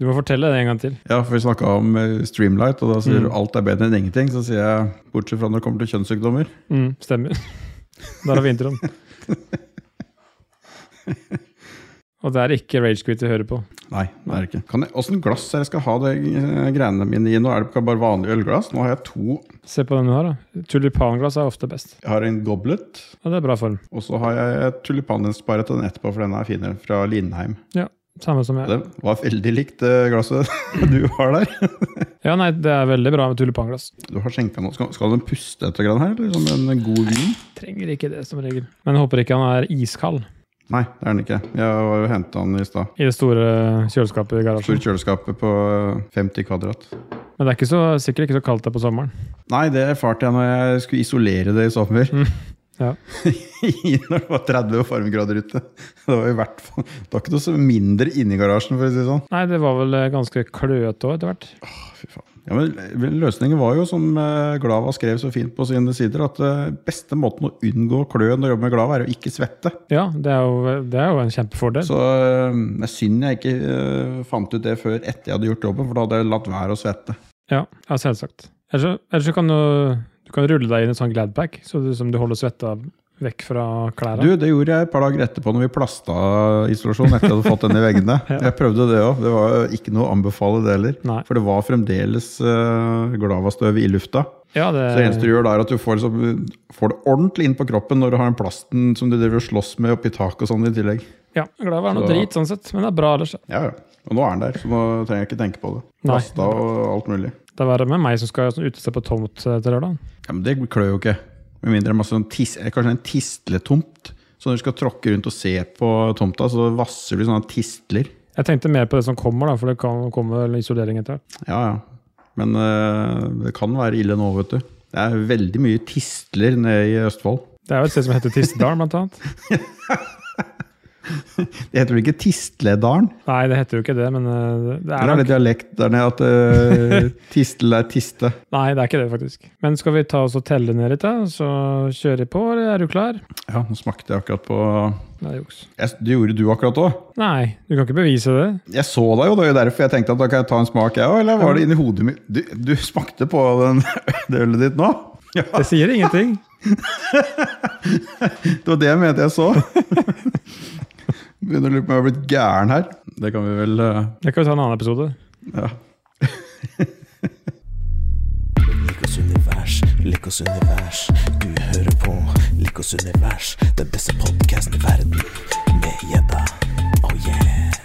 Du må fortelle det en gang til. Ja, for vi snakka om eh, Streamlight, og da sier Mm. du alt er bedre enn ingenting. Så sier jeg, bortsett fra når det kommer til kjønnssykdommer Mm, stemmer. Der har vi introen. Og det er ikke Ragequit vi hører på. Nei, det er det ikke. Kan jeg, Åssen glass det jeg skal ha de eh, greiene mine i? Nå er det bare vanlig ølglass. Nå har jeg to. Se på den du har, da. Tulipanglass er ofte best. Jeg har en goblet, Ja, det er bra form. og så har jeg et tulipanens-bare til den etterpå, for den er finere, fra Lindheim. Samme som jeg. Det var veldig likt det glasset du har der. Ja, nei, det er veldig bra med tulipanglass. Du har skjenka noe. Skal, skal den puste etter grann her, eller som en god vin? Trenger ikke det, som regel. Men jeg håper ikke han er iskald Nei, det er den ikke. Jeg har jo henta den i stad. i det store kjøleskapet i garasjen? Store kjøleskapet på 50 kvadrat. Men det er ikke så, sikkert ikke så kaldt der på sommeren. Nei, det erfarte jeg når jeg skulle isolere det i sommer. Mm, ja. når det var 30 varmegrader ute. Det var i hvert fall Det var ikke noe så mindre inni garasjen, for å si det sånn. Nei, det var vel eh, ganske kløete òg, etter hvert. Åh, Fy faen. Ja, men Løsningen var jo, som eh, Glava skrev så fint på sine sider, at eh, beste måten å unngå klø når du jobber med Glava, er å ikke svette. Ja, det er jo, det er jo en kjempefordel. Så det er synd jeg ikke fant ut det før etter jeg hadde gjort jobben, for da hadde jeg latt være å svette. Ja, ja selvsagt. Ellers, så- kan du, du kan rulle deg inn i en sånn Gladpack, så du, som du holder svetta vekk fra klærne. Du, det gjorde jeg et par dager etterpå når vi plasta isolasjon etter jeg hadde fått den i veggene. Ja. Jeg prøvde det òg. Det var ikke noe å anbefale det heller. Nei. For det var fremdeles uh, glavastøv i lufta. Ja, det, Så det eneste du gjør, er at du får, så, får det ordentlig inn på kroppen når du har den plasten som du driver og slåss med oppi taket og sånn i tillegg. ja, Glava er noe Så- drit, sånn sett, men det er bra ellers. Ja, ja. Og nå er den der, så nå trenger jeg ikke tenke på det. Plasta og alt mulig. Det er verre med meg som skal sånn se på tomt eh, til lørdag. Ja, Men det klør jo ikke. Med mindre det er masse sånn tis, eh, kanskje en tistletomt. Så når du skal tråkke rundt og se på tomta, så vasser du sånne tistler. Jeg tenkte mer på det som kommer, da, for det kan komme isolering etter hvert. Ja, ja. Men eh, det kan være ille nå, vet du. Det er veldig mye tistler nede i Østfold. Det er jo et sted som heter Tistedal, blant annet. Det heter vel ikke Tistledalen? Nei, det heter jo ikke det, men eh, det er Eller er det dialekt der nede at uh, tistel er tiste? Nei, det er ikke det, faktisk. Men skal vi ta oss og telle ned litt, da? Så kjører vi på, eller er du klar? Ja, nå smakte jeg akkurat på er juks. Det gjorde du akkurat òg. Nei, du kan ikke bevise det. Jeg så deg jo, det er jo derfor jeg tenkte at da kan jeg ta en smak, jeg òg. Eller var det inni hodet mitt? Du, du smakte på den, det ølet ditt nå? Ja, Det sier ingenting. det var det jeg mente jeg så. Begynner å lure på om jeg har blitt gæren her. Det kan vi vel eh, Det kan vi ta en annen episode. Ja. Likos univers, Likos univers. Du hører på Likos univers, den beste podkasten i verden. Med gjedda. Oh yeah.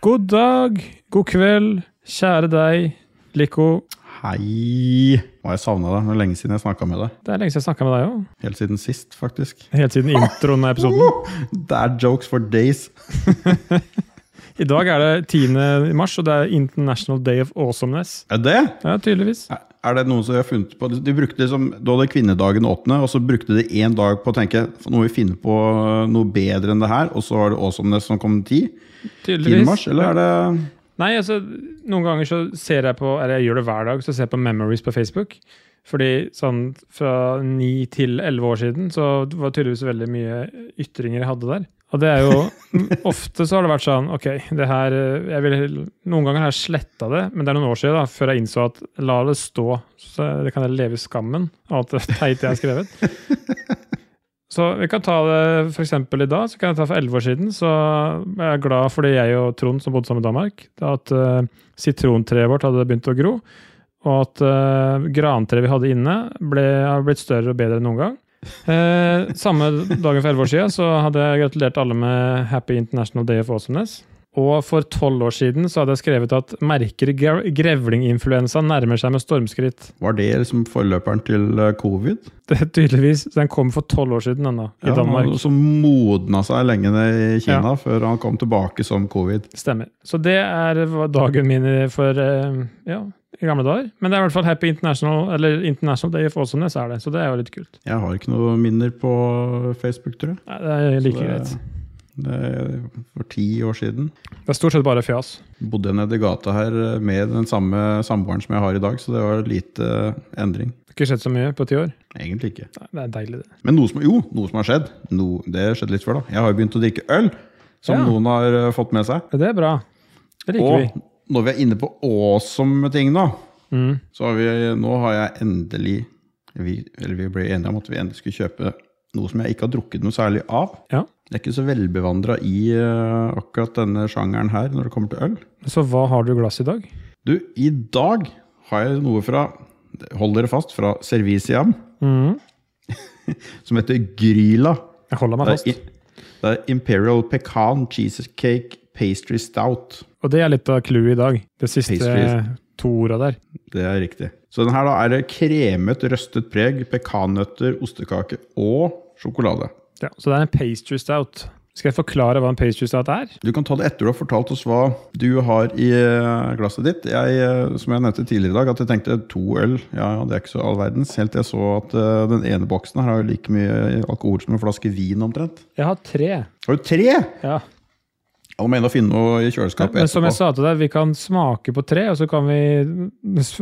God dag, god kveld, kjære deg, Lico. Hei! Har jeg savna deg. Det er lenge siden jeg snakka med deg. Det er lenge siden jeg snakka med deg òg. Helt siden sist, faktisk. Helt siden introen av episoden. Det er jokes for days. I dag er det 10. mars, og det er International Day of Awesomeness. Er det? Ja, tydeligvis. Er det noen som har funnet på De brukte liksom, Da hadde kvinnedagen 8., og så brukte de én dag på å tenke nå må vi finne på noe bedre enn det her, og så var det Awesomeness som kom 10. 10. mars, eller er det Nei, altså, noen ganger så ser jeg på Eller jeg gjør det hver dag, så ser jeg på Memories på Facebook. Fordi sånn fra ni til 11 år siden så var det tydeligvis veldig mye ytringer jeg hadde der. Og det er jo Ofte så har det vært sånn Ok, det her jeg vil, Noen ganger har jeg sletta det, men det er noen år siden da, før jeg innså at la det stå, så det kan jeg leve i skammen av alt det teite jeg har skrevet. Så vi kan ta det for eksempel i dag, så kan jeg ta for 11 år siden. Så er jeg glad fordi jeg og Trond som bodde sammen i Danmark, at uh, sitrontreet vårt hadde begynt å gro. Og at uh, grantreet vi hadde inne, ble, har blitt større og bedre enn noen gang. Uh, samme dagen for 11 år siden så hadde jeg gratulert alle med Happy International Day of Awesomeness. Og for tolv år siden så hadde jeg skrevet at merker gre- grevlinginfluensa nærmer seg med stormskritt. Var det liksom forløperen til eh, covid? Det er tydeligvis, Den kom for tolv år siden ennå, i Danmark. Som modna seg lenge ned i Kina før han kom tilbake som covid. Stemmer. Så det er dagen min for eh, ja, i gamle dager. Men det er i hvert fall Happy International eller International Day of Awesomeness er det, så det er jo litt kult. Jeg har ikke noe minner på Facebook, tror jeg. Nei, det er like det- greit. Det for ti år siden. Det er stort sett bare fjas. Bodde nede i gata her med den samme samboeren som jeg har i dag, så det var lite endring. Det har ikke skjedd så mye på ti år. Egentlig ikke. Nei, det er deilig, det. Men noe som, jo, noe som har skjedd. No, det skjedde litt før, da. Jeg har jo begynt å drikke øl, som Ja. noen har eh, fått med seg. Det er bra. Det liker Og vi. når vi er inne på awesome ting nå, Mm. så har vi, nå har jeg endelig vi, Eller vi ble enige om at vi endelig skulle kjøpe noe som jeg ikke har drukket noe særlig av. Ja. Jeg er ikke så velbevandra i eh, akkurat denne sjangeren her når det kommer til øl. Så hva har du i glass i dag? Du, i dag har jeg noe fra Hold dere fast, fra Serviciam, Mm. som heter Gryla. Jeg holder meg Det fast. er, det er Imperial Pecan Cheesecake Pastry Stout. Og det er litt av clouet i dag. Det siste Pastry. to orda der. Det er riktig. Så den her da er det kremet, røstet preg, pekannøtter, ostekake og sjokolade. Ja, så det er en pastry stout. Skal jeg forklare hva en pastry stout er? Du kan ta det etter du har fortalt oss hva du har i eh, glasset ditt. Jeg, eh, som jeg nevnte tidligere i dag, at jeg tenkte to øl, ja, det er ikke så all verdens. Helt til jeg så at eh, den ene boksen her har jo like mye alkohol som en flaske vin omtrent. Jeg har tre. Har du tre? Ja. Jeg må inn og finne noe i kjøleskapet Men som jeg sa til deg, vi kan smake på tre, og så kan vi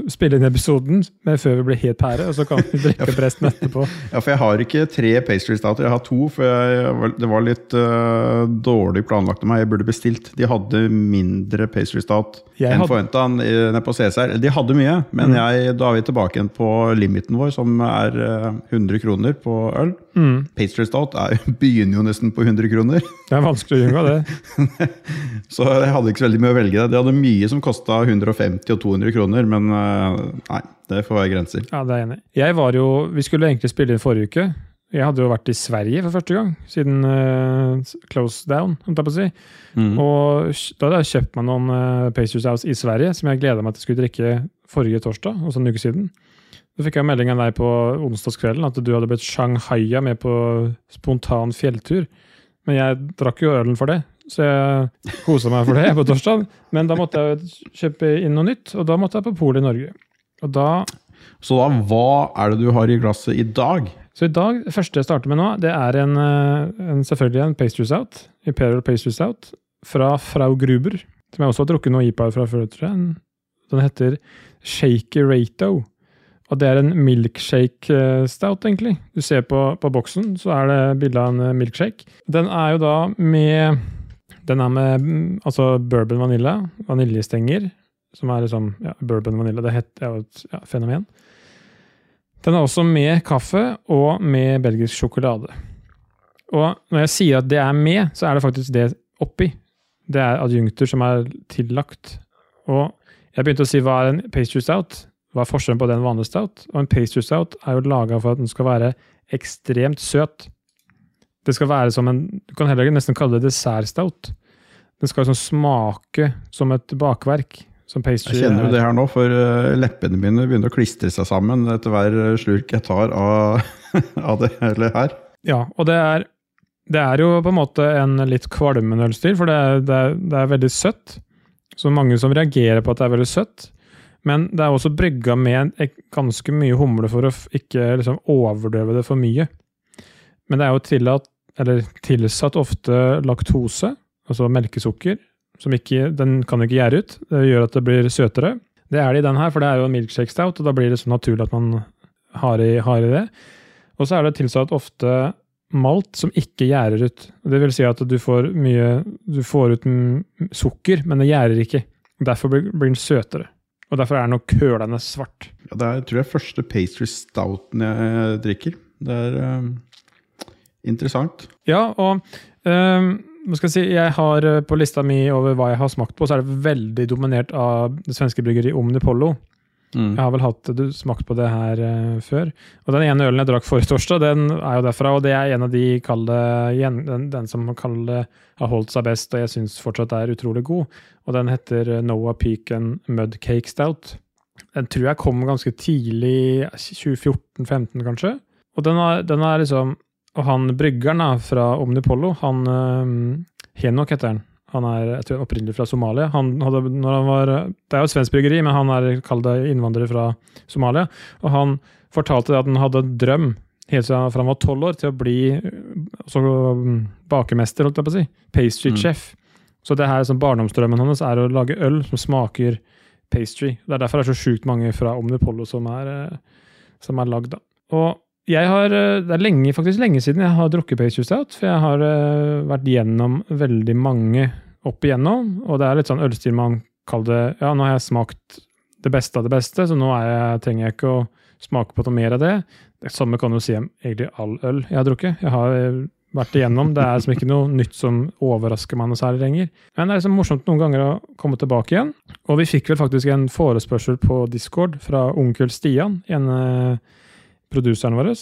spille inn episoden men før vi blir helt pære, og så kan vi drikke opp resten etterpå. Ja, for jeg har ikke tre pastry stouter, jeg har to. For jeg, det var litt uh, dårlig planlagt av meg. Jeg burde bestilt. De hadde mindre pastry stout Jeg enn hadde- forventa nede på CSR. De hadde mye, men jeg, da er vi tilbake igjen på limiten vår, som er uh, 100 kroner på øl. Mm. Pastry stout er, begynner jo nesten på 100 kroner, Det er vanskelig å unngå det. så jeg hadde ikke så veldig mye å velge. De hadde mye som kosta 150 og 200 kroner, men eh, nei, det får være grenser. Ja, det er enig. Jeg var jo, Vi skulle egentlig spille inn forrige uke. Jeg hadde jo vært i Sverige for første gang siden uh, close down. om jeg på å si. Mm. Og da hadde jeg kjøpt meg noen uh, Pastry Stouts i Sverige, som jeg gleda meg til skulle drikke forrige torsdag, altså en uke siden. Så fikk jeg melding av deg på onsdagskvelden at du hadde blitt shanghaia med på spontan fjelltur. Men jeg drakk jo ølen for det, så jeg kosa meg for det på torsdag. Men da måtte jeg kjøpe inn noe nytt, og da måtte jeg på polet i Norge. Og da Så da, hva er det du har i glasset i dag? Så i dag, det første jeg starter med nå, det er en, eh, en selvfølgelig en pastry stout. Imperial pastry stout fra Frau Gruber. Som jeg også har drukket noe IPA fra før. Den heter Shaky Rato. Og det er en milkshake stout, egentlig. Du ser på, på boksen, så er det bilde av en eh, milkshake. Den er jo da med Den er med mm, altså bourbon vanilla, vaniljestenger, som er liksom ja, bourbon vanilla. Det heter jo et ja, fenomen. Den er også med kaffe og med belgisk sjokolade. Og når jeg sier at det er med, så er det faktisk det oppi. Det er adjunkter som er tillagt. Og jeg begynte å si hva er en pastry stout? Hva er forskjellen på det en vanlig stout? Og en pastry stout er jo laga for at den skal være ekstremt søt. Det skal være som en Du kan heller nesten kalle det dessertstout. Den skal liksom smake som et bakverk. Som pastry Jeg kjenner jo det her nå, for eh, leppene mine begynner å klistre seg sammen etter hver eh, slurk jeg tar av, av det her. Ja, og det er, det er jo på en måte en litt kvalmende ølstil, for det er, det, er, det er veldig søtt. Så mange som reagerer på at det er veldig søtt. Men det er også brygga med ganske mye humle for å ikke liksom overdøve det for mye. Men det er jo tillatt, tilsatt ofte laktose, altså melkesukker, som ikke, den kan ikke gjære ut. Det gjør at det blir søtere. Det er det i den her, for det er jo milkshake stout, og da blir det så naturlig at man har i, har i det. Og så er det tilsatt ofte malt som ikke gjærer ut. Det vil si at du får mye Du får ut sukker, men det gjærer ikke. Derfor blir den søtere. Og derfor er den nok kølende svart. Ja, det er tror jeg første pastry stouten jeg drikker. Det er um, interessant. Ja, og um, skal jeg si, jeg har øh, på lista mi over hva jeg har smakt på, så er det veldig dominert av det svenske bryggeriet Omnipollo. Jeg har vel hatt du, smakt på det her uh, før. Og den ene ølen jeg drakk forrige torsdag, den er jo derfra, og det er en av de kalde, den, den som kalde, har holdt seg best, og jeg syns fortsatt er utrolig god. Og den heter Noah Peaken Mud Cake Stout. Den tror jeg kom ganske tidlig, 2014-2015 kanskje. Og den er, den er liksom Og han bryggeren da, fra Omnipollo, han uh, Henok heter han. Han er jeg tror, opprinnelig fra Somalia. Han hadde, han var, det er jo et svensk bryggeri, men han er det innvandrer fra Somalia. Og han fortalte at han hadde en drøm helt siden han var tolv år til å bli øh, også, mm, bakemester, holdt jeg på å si. Pastry Mm. Så det her som barndomsdrømmen hans er å lage øl som smaker pastry. Det er derfor det er så sjukt mange fra Omnipollo som er, øh, som er lagd. da. Og jeg har, øh, det er lenge, faktisk lenge siden jeg har drukket pastry stout, for jeg har øh, vært gjennom veldig mange opp igjennom. Og det er litt sånn ølstil man kaller det Ja, nå har jeg smakt det beste av det beste, så nå jeg, trenger jeg ikke å smake på noe mer av det. Det samme kan du si om egentlig all øl jeg har drukket. Jeg har eh, vært igjennom. Det er liksom ikke noe nytt som overrasker meg noe særlig lenger. Men det er liksom morsomt noen ganger å komme tilbake igjen. Og vi fikk vel faktisk en forespørsel på Discord fra onkel Stian, en eh, produseren vår,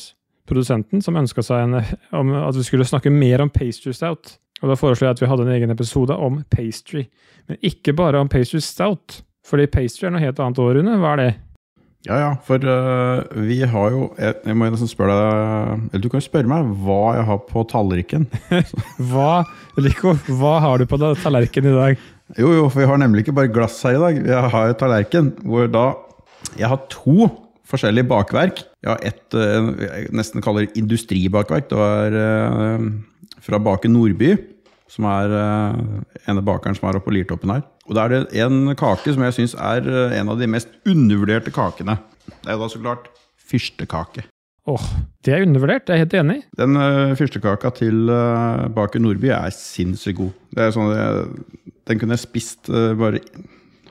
produsenten, som ønska seg en, at vi skulle snakke mer om pastry stout. Og da foreslår jeg at vi hadde en egen episode om pastry. Men ikke bare om pastry stout. Fordi pastry er noe helt annet år, Rune. Hva er det? Ja, ja, for uh, vi har jo Jeg, jeg må nesten spørre deg Eller du kan jo spørre meg hva jeg har på tallriken. Hva, Lico, hva har du på tallerkenen i dag? Jo, jo, for vi har nemlig ikke bare glass her i dag. Vi har jo tallerken hvor da Jeg har to forskjellige bakverk. Jeg har ett øh, jeg nesten kaller industribakverk. Det var øh, fra Bake Nordby, som er øh, ene bakeren som er oppe på Lirtoppen her. Og da er det en kake som jeg syns er øh, en av de mest undervurderte kakene. Det er da så klart fyrstekake. Åh, det er undervurdert. Jeg er helt enig. Den uh, fyrstekaka til uh, Baker Nordby er sinnssykt god. Det er sånn, jeg, den kunne jeg spist uh, bare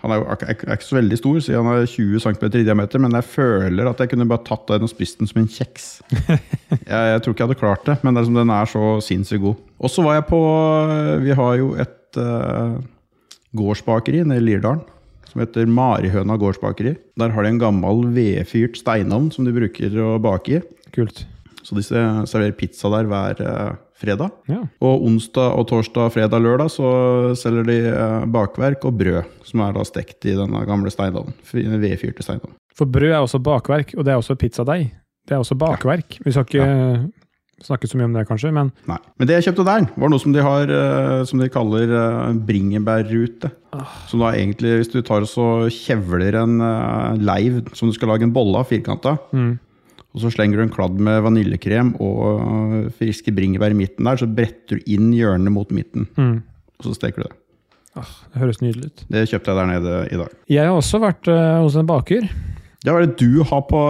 Han er jo er, er ikke så veldig stor, siden han er 20 cm i diameter, men jeg føler at jeg kunne bare tatt den og spist den som en kjeks. jeg, jeg tror ikke jeg hadde klart det, men det er som den er så sinnssykt god. Og så var jeg på Vi har jo et uh, gårdsbakeri nede i Lirdalen som heter Marihøna gårdsbakeri. Der har de en gammel vedfyrt steinovn som de bruker å bake i. Kult. Så de serverer pizza der hver eh, fredag. Ja. Og onsdag og torsdag, fredag, lørdag så selger de eh, bakverk og brød, som er da stekt i denne gamle steinovnen. Vedfyrte steinovnen. For brød er også bakverk, og det er også pizzadeig. Det er også bakverk. Vi skal ikke snakke så mye om det, kanskje, men Nei. Men det jeg kjøpte der, var noe som de har eh, som de kaller bringebærrute. Ah. Som da egentlig, hvis du tar og så kjevler en eh, leiv som du skal lage en bolle av, firkanta, mm. Og så slenger du en kladd med vaniljekrem og eh, friske bringebær i midten der, så bretter du inn hjørnet mot midten, Mm. og så steker du det. Ah, det høres nydelig ut. Det kjøpte jeg der nede i dag. Jeg har også vært uh, hos en baker. Ja, Hva er det du har på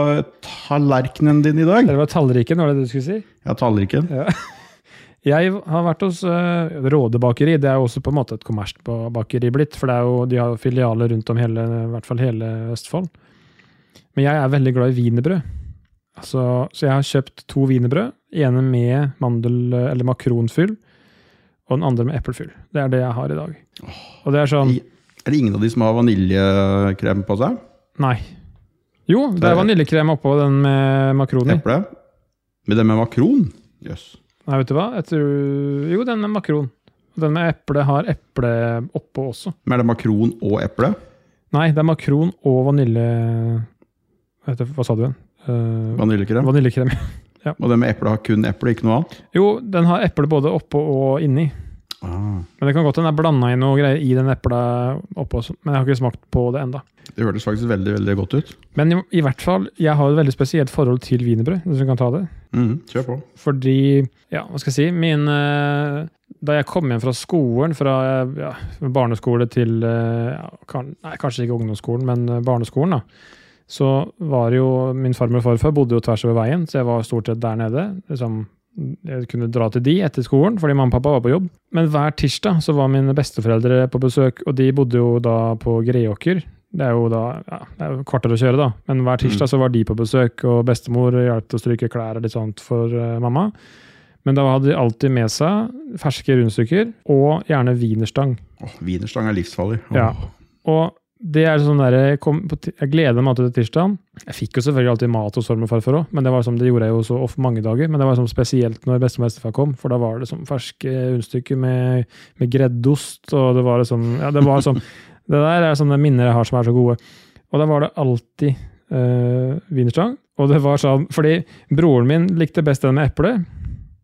tallerkenen din i dag? Det var tallriken, var det det du skulle si? Ja, tallriken. Jeg har vært hos uh, Råde bakeri. Det er jo også på en måte et kommersbakeri blitt. For det jo, de har filialer rundt om hele, i hvert fall hele Østfold. Men jeg er veldig glad i wienerbrød. Altså, så jeg har kjøpt to wienerbrød. ene med mandel- eller makronfyll, og den andre med eplefyll. Det er det jeg har i dag. Og det er sånn Er det ingen av de som har vaniljekrem på seg? Nei. Jo, det er vaniljekrem oppå den med makron i. Eple? Med den med makron? Jøss. Nei, vet du hva? Jeg tror, jo, den med makron. Den med eple har eple oppå også. Men er det makron og eple? Nei, det er makron og vanilje... Hva heter- Hva sa du igjen? Eh, Vaniljekrem? vaniljekrem. Og det med eple har kun eple, ikke noe annet? Jo, den har eple både oppå og inni. Ah, Men det kan godt hende det er blanda inn noe greier i den epla oppå. Men jeg har ikke smakt på det enda. det hørtes faktisk veldig veldig godt ut. Men i, i hvert fall, jeg har et veldig spesielt forhold til wienerbrød, hvis du kan ta det. Mm, kjør på. Fordi, ja, hva skal jeg si min, eh, Da jeg kom hjem fra skolen, fra ja, barneskole til eh, ja, kan, Nei, kanskje ikke ungdomsskolen, men barneskolen, da. Så var jo Min farmor og farfar bodde jo tvers over veien, så jeg var stort sett der nede. liksom jeg kunne dra til de etter skolen, fordi mamma og pappa var på jobb. Men hver tirsdag så var mine besteforeldre på besøk, og de bodde jo da på Greåker. Det er jo da ja, det er jo kvarter å kjøre, da. Men hver tirsdag så var de på besøk, og bestemor hjalp til å stryke klær og litt sånt for uh, mamma. Men da hadde de alltid med seg ferske rundstykker og gjerne wienerstang. Wienerstang er livsfarlig. Oh. Ja. Og det er sånn der, jeg, kom på, jeg gleder meg alltid til tirsdagen. Jeg fikk jo selvfølgelig alltid mat hos farmor og farfar òg, men det var som det gjorde jeg jo så ofte mange dager. Men det var som spesielt når bestemor og bestefar kom, for da var det sånn ferske rundstykker med, med greddost, og det var sånn Ja, det var sånn Det der er sånne minner jeg har som er så gode. Og da var det alltid øh, wienerstang. Og det var sånn Fordi broren min likte best den med eple,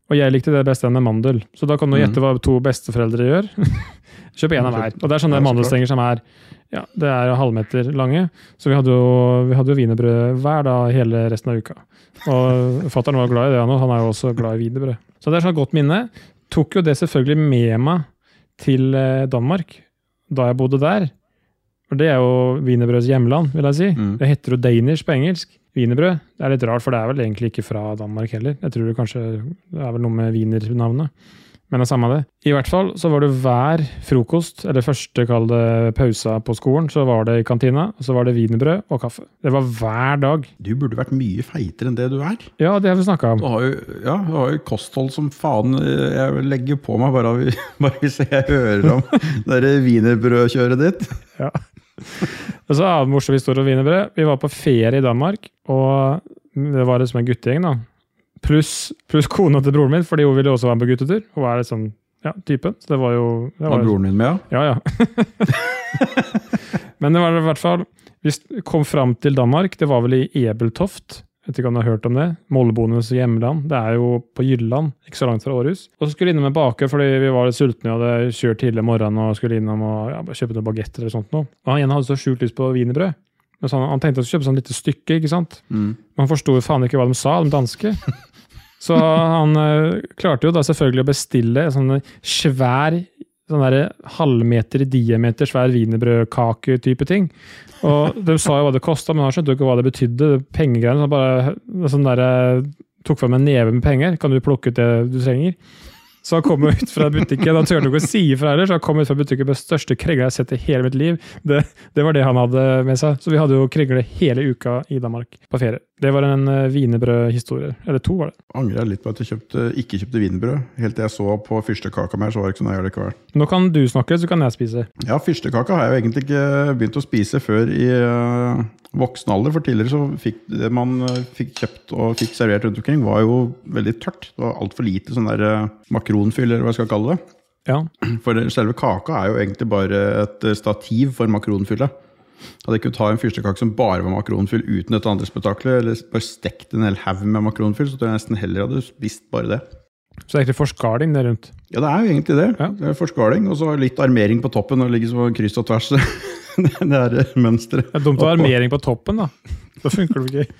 og jeg likte det best den med mandel. Så da kan du Mhm. gjette hva to besteforeldre gjør. Kjøp én av hver. Og det er sånne mandelstenger som er ja, det er halvmeter lange. Så vi hadde jo, vi hadde jo wienerbrød hver dag hele resten av uka. Og fatter'n var glad i det, han òg. Han er jo også glad i wienerbrød. Så det er sånn godt minne. Tok jo det selvfølgelig med meg til eh, Danmark da jeg bodde der. For det er jo wienerbrøds hjemland, vil jeg si. Mm. Det heter jo Danish på engelsk. Wienerbrød. Det er litt rart, for det er vel egentlig ikke fra Danmark heller. Jeg tror det kanskje det er vel noe med wiener-navnet. Men det er samme det. I hvert fall så var det hver frokost, eller første kall det pausa på skolen, så var det i kantina, og så var det wienerbrød og kaffe. Det var hver dag. Du burde vært mye feitere enn det du er. Ja, det har vi snakka Du om. har jo, ja, du har jo kosthold som faen. Jeg legger på meg bare, bare hvis jeg hører om det wienerbrødkjøret ditt. Ja. Og så er det en morsom historie om wienerbrød. Vi var på ferie i Danmark, og det var liksom en guttegjeng, da. Pluss plus kona til broren min, fordi hun ville også være med på guttetur. Hun er sånn, ja, typen. Så det var jo det Var var, broren din med, ja? Ja, ja. Men det var i hvert fall Vi kom fram til Danmark. Det var vel i Ebeltoft. Jeg vet ikke om du har hørt om det? Molleboenes hjemland. Det er jo på Jylland, ikke så langt fra Århus. Og så skulle vi innom en baker fordi vi var litt sultne og hadde kjørt tidlig om morgenen og skulle innom og ja, kjøpe noen bagetter eller sånt noe. Og han ene hadde så sjukt lyst på wienerbrød. Men så han, tenkte å kjøpe sånn lite stykke, ikke sant? Mm. Men han forsto faen ikke hva de sa, de danske. Så han eh, klarte jo da selvfølgelig å bestille en sånn svær sånn der halvmeter i diameter svær wienerbrødkake-type ting. Og de sa jo hva det kosta, men han skjønte jo ikke hva det betydde. Pengegreiene. Så han bare sånn der, tok fram en neve med penger. Kan du plukke ut det du trenger? Så han kom ut fra butikken, han turte ikke å si ifra heller, så han kom ut fra butikken med største krengla jeg har sett i hele mitt liv. Det, det var det han hadde med seg. Så vi hadde jo kringle hele uka i Danmark på ferie. Det var en uh, wienerbrødhistorie. Eller to, var det. Angrer litt på at jeg kjøpte, ikke kjøpte wienerbrød. Helt til jeg så på fyrstekaka mi, så var det ikke sånn jeg gjør det likevel. Nå kan du snakke, så kan jeg spise. Ja, fyrstekaka har jeg jo egentlig ikke begynt å spise før i øh, voksen alder. For tidligere så fikk det man øh, fikk kjøpt og fikk servert rundt omkring, var jo veldig tørt. Det var altfor lite sånn der makronfyller makronfyll, eller hva jeg skal kalle det. Ja. For selve kaka er jo egentlig bare et øh, stativ for makronfyllet. Hadde jeg kunnet ta en fyrstekake som bare var makronfyll uten dette andre spetakkelet, eller bare stekt en hel haug med makronfyll, så tror jeg nesten heller hadde spist bare det. Så det er egentlig forskaling det rundt. Ja, det er jo egentlig det. Ja. Det er Forskaling, og så litt armering på toppen, og ligger så kryss og tvers. det er mønsteret. Det er dumt å ha armering på toppen, da. Da funker det ikke.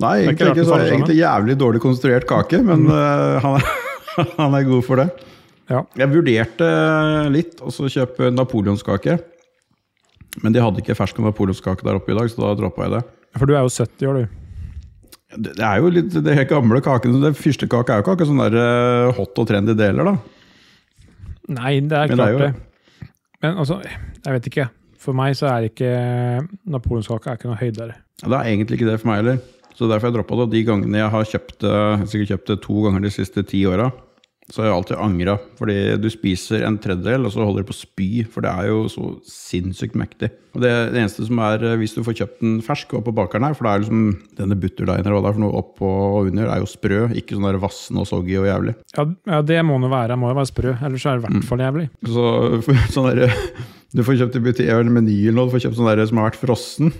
Nei, egentlig ikke. Så er det egentlig jævlig dårlig konstruert kake, men øh, han, er, han er god for det. Ja. Jeg vurderte litt å kjøpe napoleonskake. Men de hadde ikke fersk napoleonskake der oppe i dag, så da droppa jeg det. For du er jo 70 år, du. Det er jo litt det helt gamle kakene. Det Fyrstekake er jo ikke akkurat sånn der øh, hot og trendy deler, da. Nei, det er Men det er klart jo-. Men altså, jeg vet ikke. For meg så er ikke napoleonskake er ikke noe høydere. Det er egentlig ikke det for meg heller. Så derfor jeg droppa det. De gangene jeg har kjøpt det, har sikkert kjøpt det to ganger de siste ti åra, så har jeg alltid angra. Fordi du spiser en tredjedel, og så holder du på å spy. For det er jo så sinnssykt mektig. Og det, det eneste som er, eh, hvis du får kjøpt den fersk og på bakeren her, for det er liksom denne butterdeigen eller hva det er for noe oppå og under, er jo sprø. Ikke sånn der vassen og soggy og jævlig. Ja, ja, det må det være. Det må jo være sprø, ellers er det i hvert fall jævlig. Så sånn der, du får kjøpt i butikk eller Meny eller noe, du får kjøpt sånn der som har vært frossen.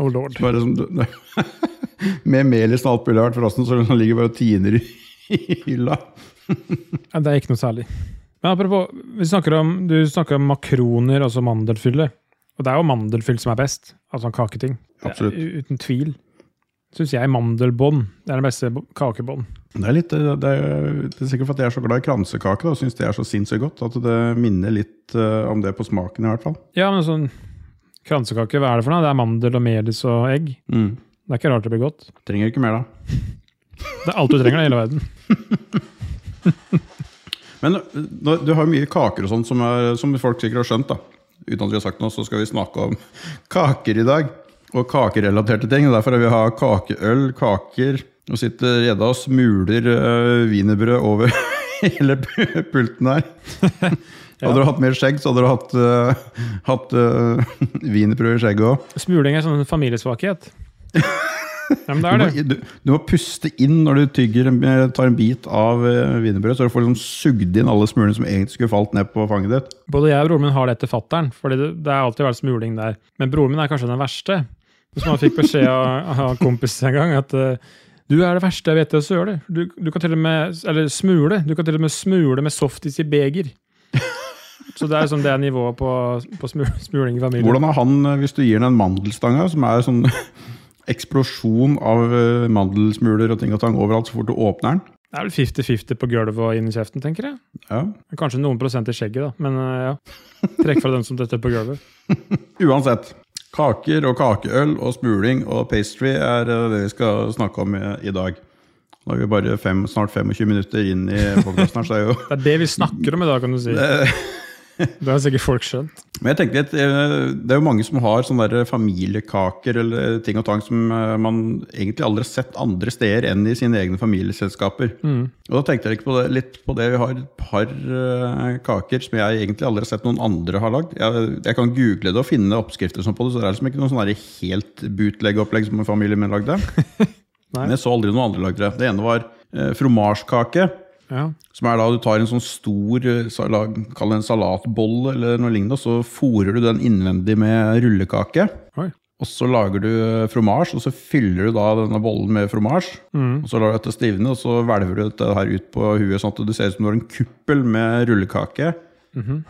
Oh lord. Som, med melis og alt mulig har vært frossen, så den ligger bare og tiner i hylla. Det er ikke noe særlig. Men apropos, vi snakker om, du snakker om makroner, altså mandelfylle. Og det er jo mandelfyll som er best. Altså en kaketing. Absolutt. er Uten tvil. Syns jeg mandelbånd det er den beste kakebånd. Det er, litt, det, er, det er sikkert for at jeg er så glad i kransekake da, og syns det er så sinnssykt godt. At det minner litt eh, om det på smaken, i hvert fall. Ja, men sånn kransekake, hva er det for noe? Det er mandel og melis og egg. Mm. Det er ikke rart det blir godt. Trenger ikke mer, da. Det er alt du trenger i hele verden. Men eh, du har mye kaker og sånn som, som folk sikkert har skjønt. da. Uten at vi har sagt noe, så skal vi snakke om kaker i dag. Og kakerelaterte ting. og Derfor har vi har kakeøl, kaker. Nå sitter gjedda og smuler uh, wienerbrød over hele pulten her. Hadde du hatt mer skjegg, så hadde du hatt, uh, hatt uh, wienerbrød i skjegget òg. Smuling er sånn familiesvakhet. Ja, men det Du, må- det. du, du må puste inn når du tygger, tar en bit av uh, wienerbrød, så du får liksom sugd inn alle smulene som egentlig skulle falt ned på fanget ditt. Både jeg og broren min har det etter fattern, fordi det, det har alltid vært smuling der. Men broren min er kanskje den verste. Som han fikk beskjed av, av en en gang, at eh, du er det verste jeg vet, så gjør det. Du, du kan til og med Eller smule. Du kan til og med smule med softis i beger. Så det er sånn det nivået på, på smuling i familien. Hvordan er han eh, hvis du gir ham en mandelstange, som er sånn eksplosjon av eh, mandelsmuler og ting og tang overalt så fort du åpner den? Det er vel 50-50 på gulvet og inn i kjeften, tenker jeg. Ja. Kanskje noen prosent i skjegget, da. Men eh, ja. Trekk fra den som detter på gulvet. Uansett. Kaker og kakeøl og smuling og pastry er eh, det vi skal snakke om i, i dag. Nå er vi bare fem, snart 25 minutter inn i podkasten her, så er jo Det er det vi snakker om i dag, kan du si. Det har sikkert folk skjønt. Men jeg tenker litt, eh, Det er jo mange som har sånne der familiekaker eller ting og tang som eh, man egentlig aldri har sett andre steder enn i sine egne familieselskaper. Og da tenkte jeg på det, litt på det. Vi har et par eh, kaker som jeg egentlig aldri har sett noen andre har lagd. Jeg, jeg kan google det og finne oppskrifter på det, så det er liksom ikke noe sånn helt bootleg-opplegg som familien min lagde. Men jeg så aldri noen andre lagde det. Det ene var eh, fromasjkake. Ja. Som er da du tar en sånn stor eh, salat, kall det en salatbolle eller noe lignende, og så fôrer du den innvendig med rullekake. Oi. Og så lager du eh, fromasj, og så fyller du da denne bollen med fromasj. Mm. Og så lar du dette stivne, og så hvelver du dette her ut på huet, sånn at det ser ut som du har en kuppel med rullekake. Mhm.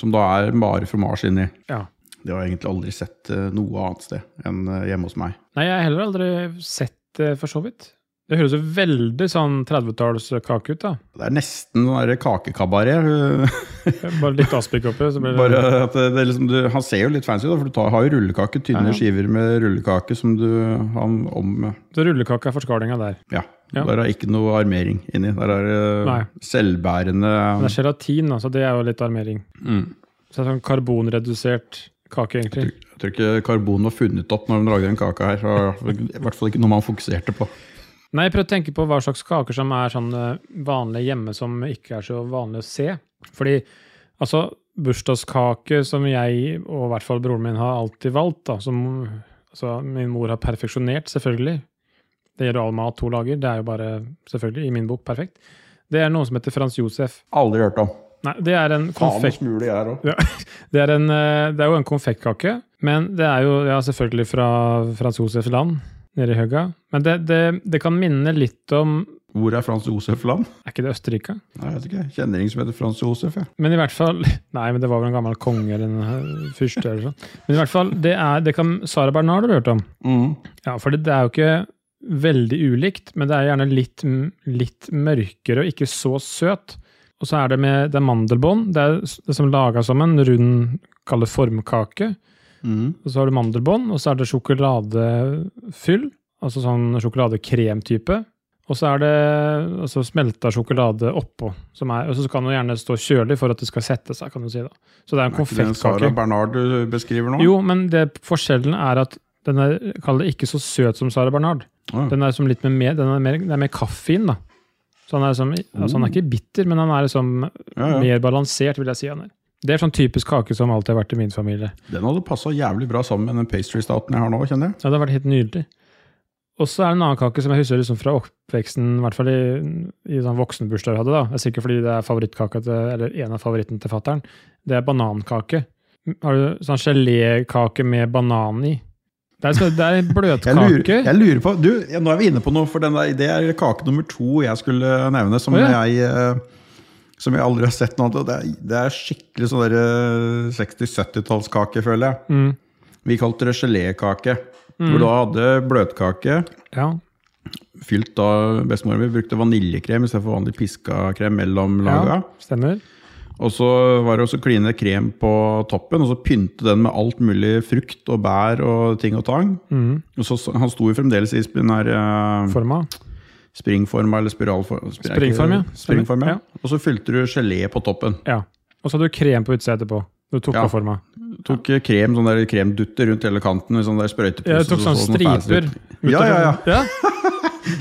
Som da er bare fromasj inni. ja. Det har jeg egentlig aldri sett eh, noe annet sted enn hjemme hos meg. Nei, jeg har heller aldri sett det, for så vidt. Det høres jo veldig sånn 30-tallskake ut, da. Det er nesten sånn kakekabaret. Bare litt aspik oppi. Så blir det Bare at det, det liksom, du, han ser jo litt fancy ut, for du tar, har jo rullekake, tynne Ja, ja. skiver med rullekake som du har om Så rullekake er forskalinga der. Ja. Ja. Der er ikke noe armering inni. Der er Nei. selvbærende Det er gelatin, altså det er jo litt armering. mm. Så det er sånn karbonredusert kake, egentlig. Jeg tror ikke karbon var funnet opp når de lagde den kaka her. så I hvert fall ikke noe man fokuserte på. Nei, jeg prøver å tenke på hva slags kaker som er sånn vanlig vanlige hjemme, som ikke er så vanlig å se. Fordi altså, bursdagskake som jeg, og i hvert fall broren min, har alltid valgt, da, som altså, min mor har perfeksjonert, selvfølgelig. Det gjelder all mat hun lager. Det er jo bare, selvfølgelig, i min bok, perfekt. Det er noe som heter Frans Josef. Aldri hørt om. Nei, det er en Faen konfekt... jeg er òg. Det er, en, eh, det er jo en konfektkake, men det er jo ja, selvfølgelig fra Frans Josefs land, nede i Høga. Men det, det, det kan minne litt om Hvor er Frans Josef land? Er ikke det Østerrike? Nei, Jeg vet ikke. Kjenner ingen som heter Frans Josef. Jeg. Men i hvert fall Nei, men det var vel en gammel konge eller en eh, fyrste eller sånn. Men i hvert fall, det er det kan Sara Bernard har hørt om. Ja, for det, det er jo ikke veldig ulikt, men det er gjerne litt, litt mørkere og ikke så søt. Og så er det med det er mandelbånd. Det er det som laga som en rund, kall det formkake. Mm. Og så har du mandelbånd, og så er det sjokoladefyll, altså sånn sjokoladekremtype. Og så er det altså smelta sjokolade oppå. Som er, og så kan den gjerne stå kjølig for at det skal sette seg. kan du si da. Så det er en Er ikke det konfektkake. Bernard du beskriver nå? Jo, men det, forskjellen er at den er kall det ikke så søt som Sara Bernard. Oh. Den er som litt med mer, den er mer, det er mer kaffein, da. Så han er, som, altså han er ikke bitter, men han er liksom ja, ja. mer balansert, vil jeg si. han er. Det er sånn typisk kake som alltid har vært i min familie. Den hadde passa jævlig bra sammen med den pastry-staten jeg har nå, kjenner jeg. Ja, det har vært helt nydelig. Og så er det en annen kake som jeg husker liksom fra oppveksten, i hvert fall i, i sånn voksenbursdager jeg hadde. da. Det er sikkert fordi det er favorittkaka til, eller en av favorittene til fattern. Det er banankake. Har du sånn gelékake med banan i? Det er, det er Jeg lurer, jeg lurer på, du, Nå er vi inne på noe, for den der, det er kake nummer to jeg skulle nevne. Som, oh, ja. jeg, eh, som jeg aldri har sett noe annet. Det er, det er skikkelig sånn der, eh, 60-70-tallskake, føler jeg. Mm. Vi kalte det gelékake. Hvor du da hadde bløtkake. Ja. Fylt da Bestemor mi brukte vaniljekrem istedenfor vanlig piska krem mellom laga. ja, stemmer. Og så var det også kline krem på toppen, og så pynte den med alt mulig frukt og bær og ting og tang. Mm. Og så, Han sto jo fremdeles i den her eh, Forma. Springforma eller spiralforma? spir- Springform, ja. Springform, ja. Ja. Og så fylte du gelé på toppen. Ja. Og så hadde du krem på utsida etterpå. Du tok Ja. forma. Tok eh, krem, sånn der kremdutter rundt hele kanten med sånn der sprøytepose. du tok så sånne så striper. Ja, ja, ja. ja.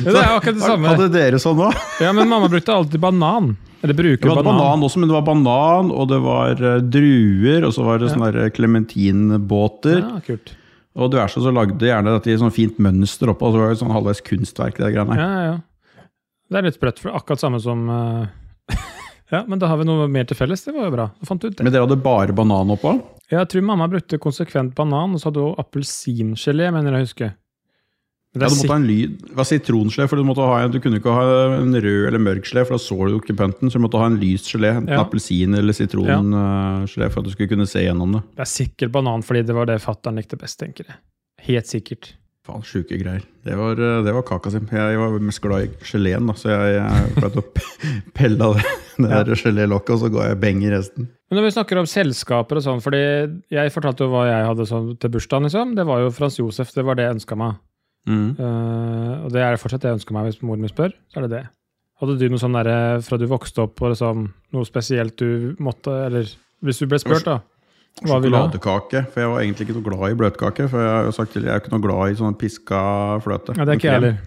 Ja, det er akkurat det samme. Hadde dere sånn òg? Ja, men mamma brukte alltid banan. Eller bruker Det var banan. banan også, men det var banan, og det var eh, druer, og så var det Ja. sånne klementinbåter. Ja, kult. Og diverse så lagde de gjerne dette i sånn fint mønster oppå, og så var det sånn halvveis kunstverk. Det greiene Ja, ja, ja. Det er litt sprøtt, for akkurat samme som uh, Ja, men da har vi noe mer til felles. Det var jo bra. Men dere hadde bare banan oppå? Jeg tror mamma brukte konsekvent banan, og så hadde hun appelsingelé, mener jeg å huske. Ja, du måtte ha en lyd. det var sitrongelé, for du, måtte ha, en- du kunne ikke ha en rød eller mørk gelé, for da så du ikke pønten. Så du måtte ha en lys gelé, enten Ja. appelsin eller sitrongelé, for at du skulle kunne se gjennom det. det er sikkert banan, fordi det var det fatter'n likte best, tenker jeg. Helt sikkert. Faen, sjuke greier. Det var, eh, det var kaka si. Jeg var mest glad i geleen, da, så jeg, jeg pleide å pelle av det, det Ja. gelélokket, og så ga jeg beng i resten. Men når vi snakker om selskaper og sånn, fordi jeg fortalte jo hva jeg hadde sånn til bursdagen, liksom. Det var jo Frans Josef, det var det jeg ønska meg. Mm. Uh, og det er fortsatt det jeg ønsker meg hvis moren min spør. så er det det. Hadde du noe sånn derre fra du vokste opp, og liksom, noe spesielt du måtte Eller hvis du ble spurt, da. Hva? Sjokoladekake. For jeg var egentlig ikke noe glad i bløtkake. For jeg har jo sagt til, jeg er ikke noe glad i sånn piska fløte. Ja, det er ikke jeg heller.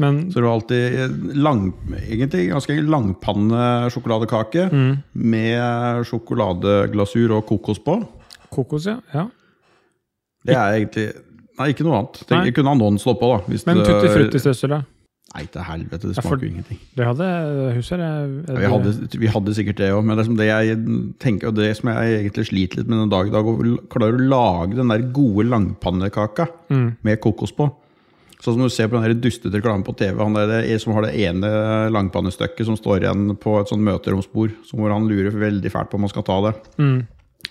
Men Så det var alltid lang, egentlig ganske langpannesjokoladekake mm, med sjokoladeglasur og kokos på. kokos, ja. ja. Det er egentlig Nei, ikke noe annet. Tenk, jeg kunne ha Nonstop på, da. Hvis Men tutti frutti-strøssel, da? Nei, til helvete. Det smaker jo ingenting. Det hadde husker jeg, Ja, vi, hadde, vi hadde sikkert det òg, men det, som det jeg tenker, og det som jeg egentlig sliter litt med den dag i dag, å klare å lage den der gode langpannekaka mm, med kokos på. Sånn som du ser på den der dustete reklamen på TV, han der som har det ene langpannestykket som står igjen på et sånt møteromsbord, så hvor han lurer veldig fælt på om han skal ta det. mm,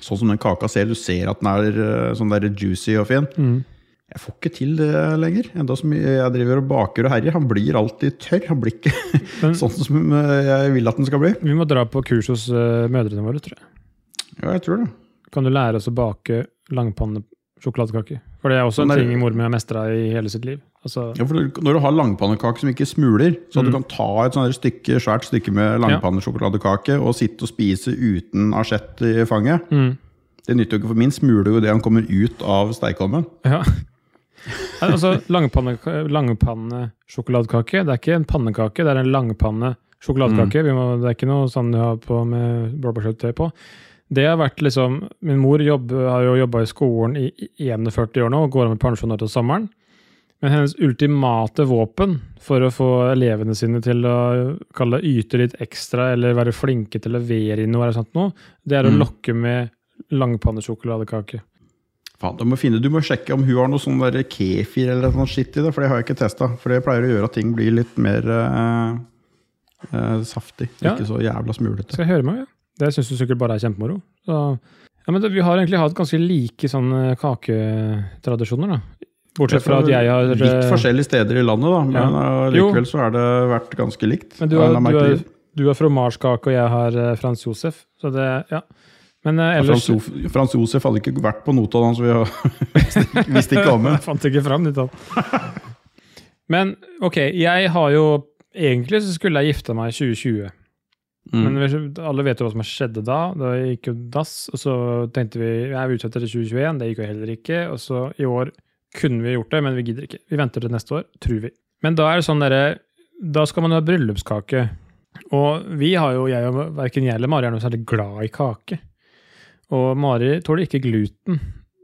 Sånn som den kaka ser, du ser at den er eh, sånn der juicy og fin. mm. Jeg får ikke til det lenger. Enda som jeg driver og baker og herjer. Han blir alltid tørr. Han blir ikke Men- sånn som eh, jeg vil at den skal bli. Vi må dra på kurs hos eh, mødrene våre, tror jeg. Ja, jeg tror det. Kan du lære oss å bake langpannesjokoladekake? For det er også en Sånn er- ting mor mi har mestra i hele sitt liv. Altså, Ja, for Når du har langpannekake som ikke smuler, så at du Mm. kan ta et stykke, svært stykke med langpannesjokoladekake og sitte og spise uten asjett i fanget mm, Det nytter jo ikke, for min smuler jo det han kommer ut av stekeovnen. ja. Altså, langpanne- Langpannesjokoladekake, det er ikke en pannekake, det er en langpanne sjokoladekake. Vi må, det er ikke noe sånn du har på med blåbærsyltetøy på. Det har vært liksom Min mor jobb, har jo jobba i skolen i i 41 år nå og går av med pensjon til sommeren. Men hennes ultimate våpen for å få elevene sine til å kalle yte litt ekstra eller være flinke til å levere inn noe, eller sånt noe, det er å Mm. lokke med langpannesjokoladekake. Faen, du må, finne, du må sjekke om hun har noe sånn der kefir eller noe skitt i det, for det har jeg ikke testa. For det pleier å gjøre at ting blir litt mer eh, eh, saftig. Ja. Ikke så jævla smulete. Skal jeg høre med? Ja. Det syns du sikkert bare er kjempemoro. Så, ja, men det, vi har egentlig hatt ganske like sånne kaketradisjoner, da. Bortsett fra at jeg har Litt eh, forskjellige steder i landet, da, men Ja. eh, så har det vært ganske likt. Men du har, du har, du har fromasjkake, og jeg har eh, Frans Josef. Så det Ja. Men eh, Ja, ellers Frans, Josef, Frans Josef hadde ikke vært på noe så vi har visste ikke om. Jeg fant ikke fram ditt. Men ok, jeg har jo Egentlig så skulle jeg gifte meg i 2020. Mm. Men alle vet jo hva som skjedde da. Da gikk jo dass, og så tenkte vi jeg vi utsetter til 2021. Det gikk jo heller ikke. Og så i år kunne vi gjort det, men vi gidder ikke. Vi venter til neste år, tror vi. Men da er det sånn derre Da skal man jo ha bryllupskake. Og vi har jo, jeg og verken jeg eller Mari er noe særlig glad i kake. Og Mari tåler ikke gluten.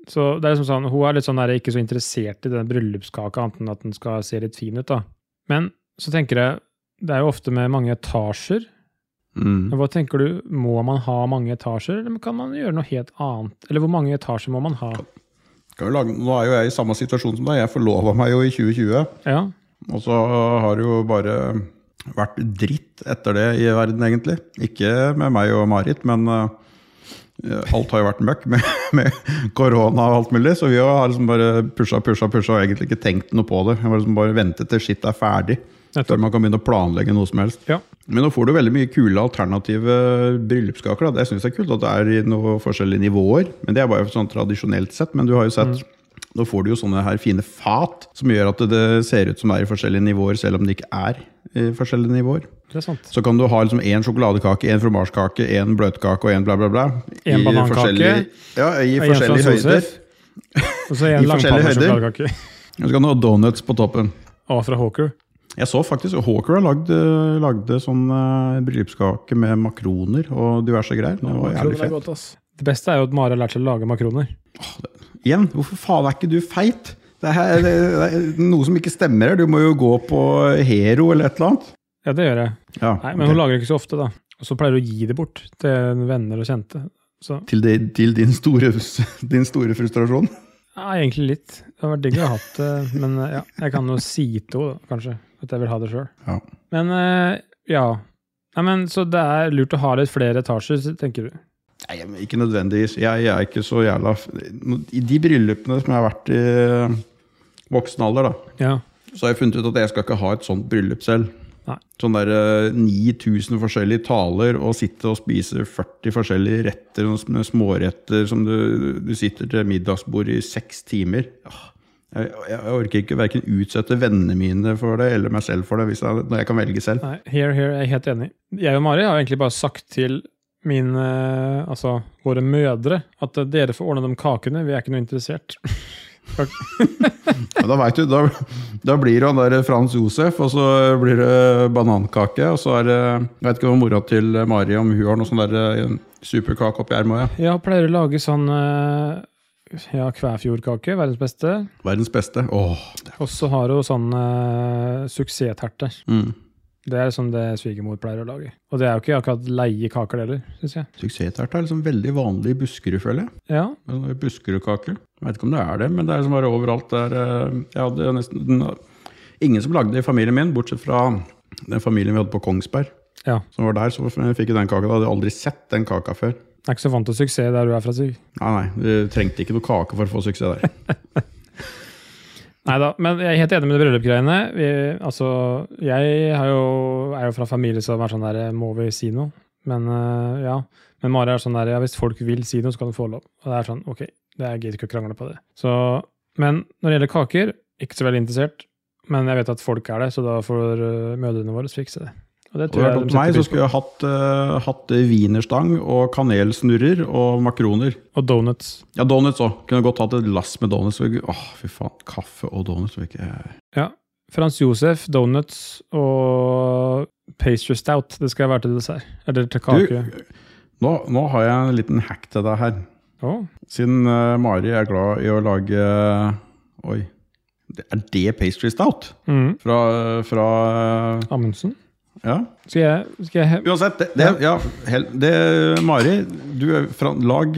Så det er liksom sånn, Hun er litt sånn der, ikke så interessert i denne bryllupskaka, annet enn at den skal se litt fin ut. da. Men så tenker jeg, det er jo ofte med mange etasjer. Mm. Hva tenker du, Må man ha mange etasjer, eller kan man gjøre noe helt annet? Eller hvor mange etasjer må man ha? Lage, nå er jo jeg i samme situasjon som deg. Jeg forlova meg jo i 2020. Ja, Og så har det jo bare vært dritt etter det i verden, egentlig. Ikke med meg og Marit, men eh, alt har jo vært møkk med, med korona og alt mulig. Så vi har liksom bare pusha, pusha, pusha og egentlig ikke tenkt noe på det. Vi har liksom bare ventet til skitt er ferdig. Før man kan begynne å planlegge noe som helst. Ja. Men nå får du veldig mye kule alternative bryllupskaker. Da. Det syns jeg er kult at det er i noen forskjellige nivåer. Men det er bare sånn tradisjonelt sett. Men du har jo sett Nå får du jo sånne her fine fat som gjør at det ser ut som det er i forskjellige nivåer, selv om det ikke er i forskjellige nivåer. Det. Så kan du ha liksom én sjokoladekake, én fromasjkake, én bløtkake og én bla, bla, bla. En I banankake, Ja, i En forskjellige høyder. Og så en langpannesjokoladekake. Og så kan du ha donuts på toppen. Og fra Hawker. Jeg så faktisk Hawker har lagd, eh, lagde sånn uh, bryllupskake med makroner og diverse greier. Det var jævlig fett. godt. Det beste er jo at Mari har lært seg å lage makroner. Igjen, hvorfor faen er ikke du feit? Det, er, det, det er noe som ikke stemmer her. Du må jo gå på Hero eller et eller annet. Ja, det gjør jeg. Ja, Nei, Men okay. hun lager ikke så ofte, da. Og så pleier hun å gi det bort til venner og kjente. Så til, de, til din, store, din store frustrasjon. ja, egentlig litt. Det har vært digg å ha hatt det, men eh, ja, jeg kan jo si til henne, kanskje, at jeg vil ha det sjøl. Ja. Men eh, ja. Nei, men Så det er lurt å ha litt flere etasjer, tenker du? Nei, ikke nødvendigvis. Jeg, jeg er ikke så jævla I de bryllupene som jeg har vært i eh, voksen alder, da, Ja. så har jeg funnet ut at jeg skal ikke ha et sånt bryllup selv. Nei. Sånn der eh, 9000 forskjellige taler og sitte og spise 40 forskjellige retter og småretter som du, du sitter til middagsbord i seks timer. Åh, Jeg, jeg orker ikke verken utsette vennene mine for det, eller meg selv for det, hvis jeg, når jeg kan velge selv. Nei, here, here, jeg er helt enig. Jeg og Mari har egentlig bare sagt til mine, altså våre mødre at eh, dere får ordne de kakene, vi er ikke noe interessert. Da vet du, da, da blir det han der Frans Josef, og så blir det banankake, og så er det Jeg vet ikke hva mora til Mari om hun har noe sånn der eh, superkake oppi ermet. Ja. ja, pleier å lage sånn eh, ja, Kvæfjordkake, verdens beste. Verdens beste. Åh. Og så har hun sånn uh. Mm. Det er sånn det svigermor pleier å lage. Og det er jo ikke akkurat leie kaker, heller, syns jeg. Er liksom veldig vanlig i Buskerud, føler jeg. Ja, En Buskerudkake. Jeg vet ikke om det er det, men det er liksom bare overalt der. eh, Jeg hadde nesten ingen som lagde det i familien min, bortsett fra den familien vi hadde på Kongsberg. Ja. Som var der, så fikk jeg den kaka. Da hadde jeg aldri sett den kaka før. Jeg er ikke så vant til suksess der du er fra, Sig. Nei, nei, Du trengte ikke noe kake for å få suksess der. Nei da, men jeg er helt enig med de bryllupsgreiene. Altså, jeg har jo, er jo fra familie som er sånn der Må vi si noe? Men øh, ja. Men Mari er sånn der ja, hvis folk vil si noe, så kan du få lov. Og det er sånn, ok, det er gidder ikke å krangle på det. Så, men når det gjelder kaker, ikke så veldig interessert. Men jeg vet at folk er det, så da får øh, mødrene våre fikse det. Og det Og jeg de meg så skulle jeg hatt, uh, hatt wienerstang og kanelsnurrer og makroner. Og donuts. Ja, donuts òg. Kunne godt hatt et lass med donuts. Åh, fy faen. Kaffe og donuts. Ikke... Ja. Frans Josef, donuts og pastry stout. Det skal være til dessert. Eller til kake. Nå, nå har jeg en liten hack til deg her. Å, Siden uh, Mari er glad i å lage Oi. Det- Er det pastry stout? mm. Fra, fra Amundsen. Ja. Skal jeg, skal jeg Uansett, det, det, ja, hel, det Mari, du fra, lag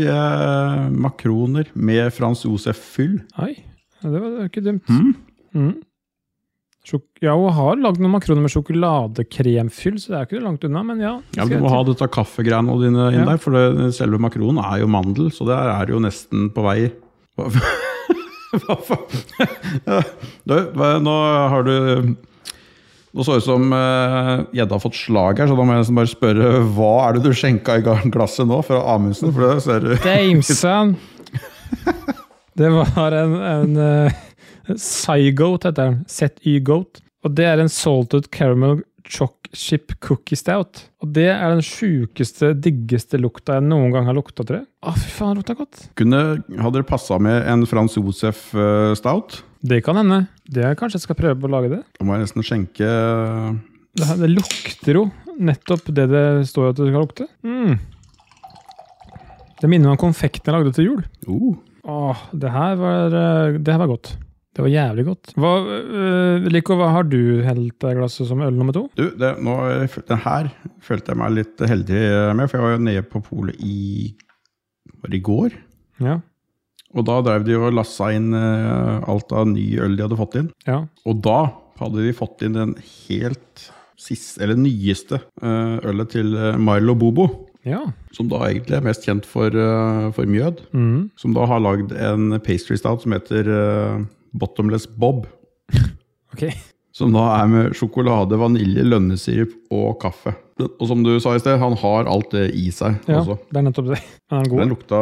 makroner med Frans Josef fyll. Oi, ja, det var det var ikke dumt. Mm. Mm. Ja, hun har lagd noen makroner med sjokoladekremfyll, så det er ikke langt unna, men ja. Ja, men Du må ha dette kaffegreiene dine inn Ja. der, for det, selve makronen er jo mandel, så det er jo nesten på vei. Hva, faen? Nå har du Nå så ut som eh, gjedda har fått slag her, så da må jeg nesten bare spørre hva er det du skjenka i glasset nå fra Amundsen? For det ser du Dameson! Det var en, en uh, Zygoat, heter den. ZY-goat. Og det er en salted caramel choc chip cookie stout. Og det er den sjukeste, diggeste lukta jeg noen gang har lukta, tror jeg. Å, fy faen, lukta godt. Kunne, Hadde det passa med en Frans Josef eh, Stout? Det kan hende. Det er Kanskje jeg skal prøve å lage det. Da må jeg nesten skjenke Det, her- det lukter jo nettopp det det står at det skal lukte. Mm. Det minner meg om konfekten jeg lagde til jul. Uh. Åh, det her var, eh, det her var godt. Det var jævlig godt. Hva, uh, Lico, hva har du helt i glasset som øl nummer to? Du, det, nå, den her følte jeg meg litt heldig med, for jeg var jo nede på polet i var det i går. Ja. Og da drev de og lassa inn uh, alt av ny øl de hadde fått inn. ja. Og da hadde de fått inn den helt siste, eller nyeste uh, ølet til eh, Milo Bobo. Ja. Som da egentlig er mest kjent for, eh, for mjød. Mm. Som da har lagd en pastry stout som heter eh, Bottomless Bob. okay. Som da er med sjokolade, vanilje, lønnesirup og kaffe. Og som du sa i sted, han har alt det i seg Ja, også. det er nettopp det. Er den Den lukta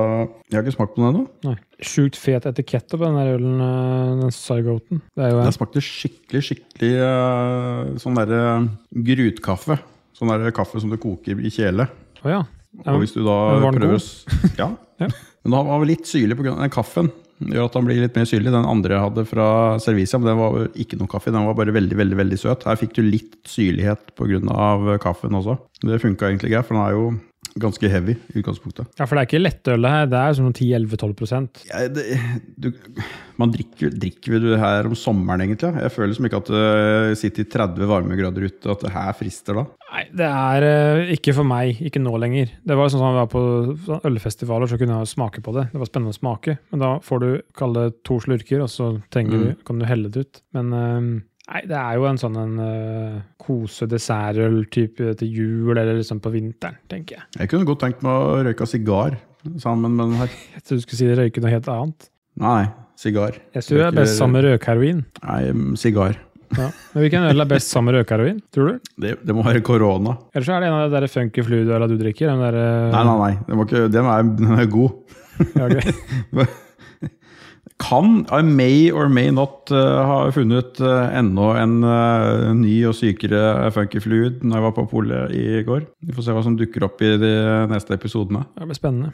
Jeg har ikke smakt på den ennå. Sjukt fet etikett på den der ølen, eh, den er Den smakte skikkelig, skikkelig eh, sånn derre grutkaffe. Sånn der kaffe som du koker i kjele. Å ja. Ja, Og hvis du da den prøver god? Ja. Ja. Men da var vi litt syrlig pga. den kaffen. Gjør at han blir litt mer syrlig. Den andre jeg hadde fra Servicia, men den var ikke noe kaffe. Den var bare veldig veldig, veldig søt. Her fikk du litt syrlighet pga. kaffen også. Det funka egentlig greit, for den er jo ganske heavy i utgangspunktet. ja, for det er ikke lettølet her. Det er sånn 10-11-12 Ja, det, du, man drikker, drikker det her om sommeren, egentlig. Jeg føler som ikke at det sitter i 30 varmegrader ute, at det her frister da. Nei, det er eh, ikke for meg. Ikke nå lenger. Det var sånn som vi var på sånn ølfestivaler, så kunne jeg smake på det. Det var spennende å smake. Men da får du kalle det to slurker, og så trenger du, kan du helle det ut. Men eh, nei, det er jo en sånn en uh, kose-dessertøl-type til jul, eller liksom på vinteren, tenker jeg. Jeg kunne godt tenkt meg å røyke sigar sammen med den her. Jeg trodde du skulle si røyke noe helt annet. Nei, sigar. Jeg tror det er best sammen med røkheroin. Nei, sigar. Ja. Men hvilken øl er best sammen med røkheroin, tror du? Det, det må være korona. Eller så er det en av de der funky fluid-øla du drikker. Den der, eh, Nei, nei, nei. Den, ikke, den, er, den er god. Ja, ok. kan, I may or may not, uh, ha funnet uh, enda en uh, ny og sykere funky fluid når jeg var på polet i går. Vi får se hva som dukker opp i de neste episodene. Det blir spennende.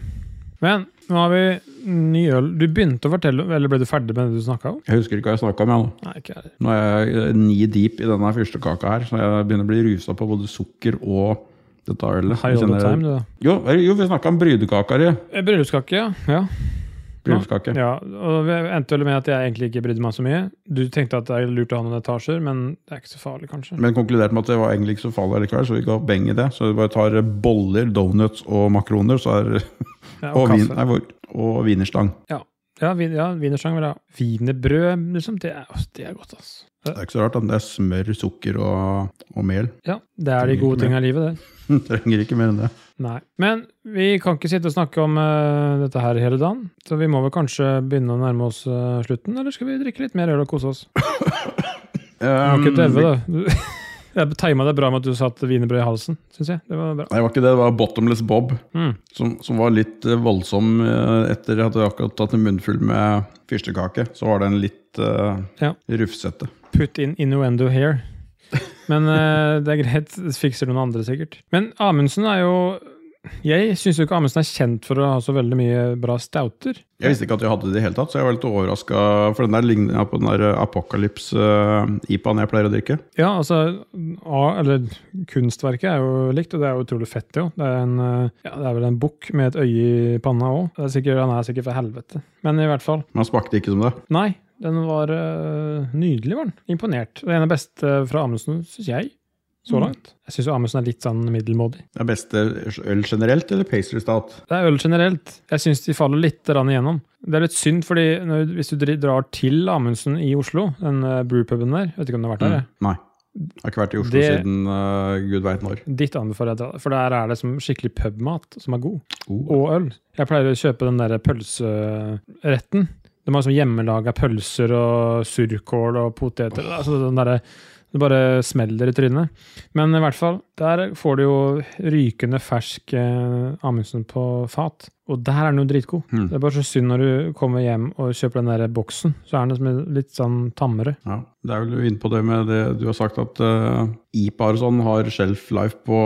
Men nå har vi ny øl. Du begynte å fortelle, eller ble du ferdig med det du snakka om? Jeg husker ikke hva jeg snakka om. Jeg, nå. Nå er jeg knee deep i denne fyrstekaka her, så jeg begynner å bli rusa på både sukker og dette ølet. High all the time, du, da. Jo, jo, vi snakka om brydekaker Bryllupskake, ja. ja. Bryllupskake. Ja, og vi endte vel med at jeg egentlig ikke brydde meg så mye. Du tenkte at det er lurt å ha noen etasjer, men det er ikke så farlig, kanskje. Men konkluderte med at det var egentlig ikke så farlig likevel, så vi ga beng i det. Så vi bare tar boller, donuts og makroner, så er Ja, og, og vin, nei, og wienerstang. Ja, vin, ja wienerstang vil jeg ha. Wienerbrød, liksom. Det er, det er godt, altså. Det er ikke så rart, men det er smør, sukker og, og mel. Ja, det er de gode tingene i livet, det. Trenger ikke mer enn det. Nei. Men vi kan ikke sitte og snakke om uh, dette her hele dagen, så vi må vel kanskje begynne å nærme oss uh, slutten, eller skal vi drikke litt mer øl og kose oss? Du må ikke døve, da. Jeg tima det bra med at du satt wienerbrød i halsen, syns jeg. Det var bra. Nei, det var ikke det. Det var Bottomless Bob, Mm. som, som var litt eh, voldsom etter at jeg akkurat tatt en munnfull med fyrstekake. Så var den litt uh, Ja. rufsete. Put in innuendo here. Men uh, det er greit. Det fikser noen andre, sikkert. Men Amundsen er jo Jeg syns jo ikke Amundsen er kjent for å ha så veldig mye bra stouter. Jeg visste ikke at jeg hadde det i det hele tatt, så jeg var litt overraska. For den der ligner på den der Apocalypse-IPA-en jeg pleier å drikke. Ja, altså A, eller Kunstverket er jo likt, og det er jo utrolig fett, jo. Det er, en, eh, ja, det er vel en bukk med et øye i panna òg. Han er sikkert for helvete. Men i hvert fall. Men han smakte ikke som det. Nei, den var eh, nydelig, var den. Imponert. Det en av beste fra Amundsen, syns jeg. Så Mm. langt. Jeg syns Amundsen er litt sånn middelmådig. Det er beste øl generelt, eller Pacer stout? Det er øl generelt. Jeg syns de faller litt igjennom. Det er litt synd, fordi når, hvis du drar til Amundsen i Oslo, den uh, brewpuben der Vet ikke om du har vært der? Mm. Nei. Jeg har ikke vært i Oslo Det- siden uh, gud veit når. Ditt anbefaler jeg å dra, for der er det som skikkelig pubmat som er god. Oh. Og øl. Jeg pleier å kjøpe den der pølseretten. De har sånn hjemmelaga pølser og surkål og poteter. Altså den derre Det bare smeller i trynet. Men i hvert fall, der får du jo rykende fersk eh, Amundsen på fat. Og der er den jo dritgod. Mm. Det er bare så synd når du kommer hjem og kjøper den der boksen, så er den litt sånn tammere. Ja, det er vel inne på det med det du har sagt, at uh, IPA og sånn har shelf life på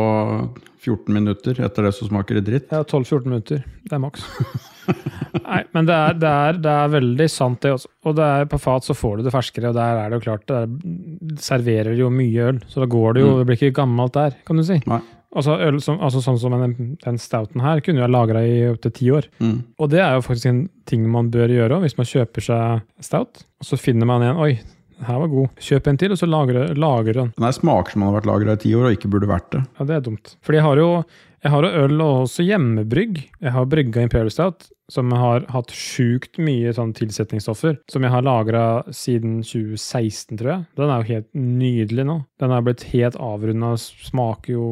14 minutter. Etter det så smaker det dritt. Ja, 12-14 minutter. Det er maks. Nei, men det er, det, er, det er veldig sant, det også. Og det er på fat så får du det ferskere, og der er det jo klart Det serverer serverer jo mye øl, så da går det jo Mm. Det blir ikke gammelt der, kan du si. Nei. Altså, øl som, altså sånn som den, den stouten her kunne jo ha lagra i opptil ti år. Mm. Og det er jo faktisk en ting man bør gjøre hvis man kjøper seg stout. Og så finner man en Oi, her var god. Kjøp en til, og så lagre, lagrer den. Den smaker som har vært lagra i ti år og ikke burde vært det. Ja, det er dumt. For de har jo jeg har jo øl og også hjemmebrygg. Jeg har brygga Imperial Stout, som har hatt sjukt mye sånn tilsetningsstoffer. Som jeg har lagra siden 2016, tror jeg. Den er jo helt nydelig nå. Den er blitt helt avrunda, smaker jo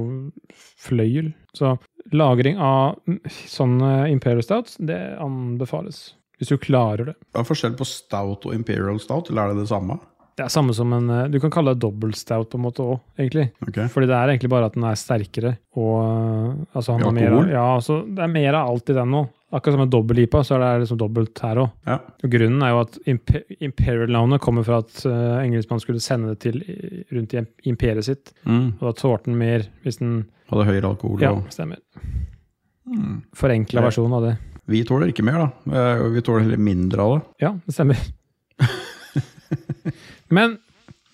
fløyel. Så lagring av sånne Imperial Stouts, det anbefales. Hvis du klarer det. Hva er forskjell på stout og imperial stout, eller er det det samme? Det er samme som en eh, Du kan kalle det dobbelt stout på en måte òg, egentlig. Okay. Fordi det er egentlig bare at den er sterkere. Og øh, altså han har mer, alkohol? ja, altså, det er mer av alt i den nå. Akkurat som en dobbel-IPA, så er det liksom dobbelt her òg. Ja. Grunnen er jo at Impe Imperial-navnet kommer fra at uh, engelskmannen skulle sende det til rundt i imperiet sitt. Mm. Og da tålte den mer hvis den Hadde høyere alkohol. Ja, Og... stemmer. Mm. Forenkla Ja. versjon av det. Vi tåler ikke mer, da. Eh, Vi tåler heller mindre av det. Ja, det stemmer. Men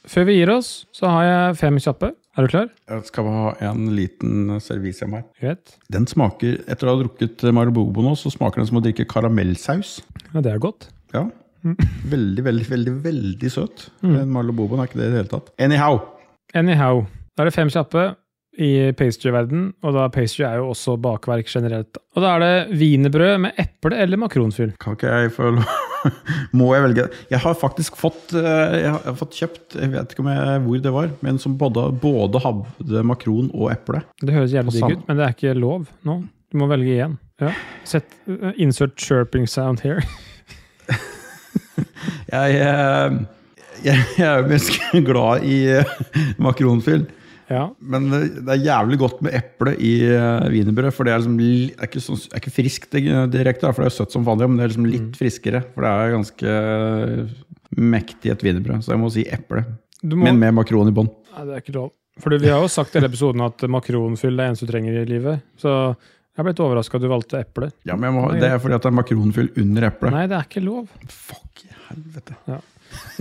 før vi gir oss, så har jeg fem kjappe. Er du klar? Jeg skal ha en liten servise her. Greit. Den smaker, etter å ha drukket Marabobo nå, så smaker den som å drikke karamellsaus. Ja, det er godt. Ja. Veldig, veldig, veldig veldig søt. Mm. Men Marloboboen er ikke det i det hele tatt. Anyhow! Anyhow. Da er det fem kjappe i pastry-verden, og da pastry er jo også bakverk generelt. Og da er det wienerbrød med eple eller makronfyll. Kan ikke jeg få lov Må jeg velge? Jeg har faktisk fått, eh, jeg har fått kjøpt, jeg vet ikke jeg, hvor det var, men som både, både hadde makron og eple. Det høres jævlig digg ut, men det er ikke lov nå. Du må velge igjen. Ja. Sett, uh, insert chirping sound here. Jeg, eh, jeg, jeg er mest glad i eh, makronfyll. Ja. Men det er jævlig godt med eple i uh, wienerbrød. For det er, liksom, det er ikke, sånn, er ikke friskt eh, direkte, for det er søtt som vanlig, men det er liksom litt friskere. For det er ganske eh, mektig et wienerbrød. Så jeg må si eple. Må, Men med makron i bånn. Det er ikke lov. For vi har jo sagt i hele episoden at makronfyll er det eneste du trenger i livet. Så jeg ble litt overraska at du valgte eple. Ja, men må, det er fordi at det er makronfyll under eplet. Nei, det er ikke lov. Fuck helvete.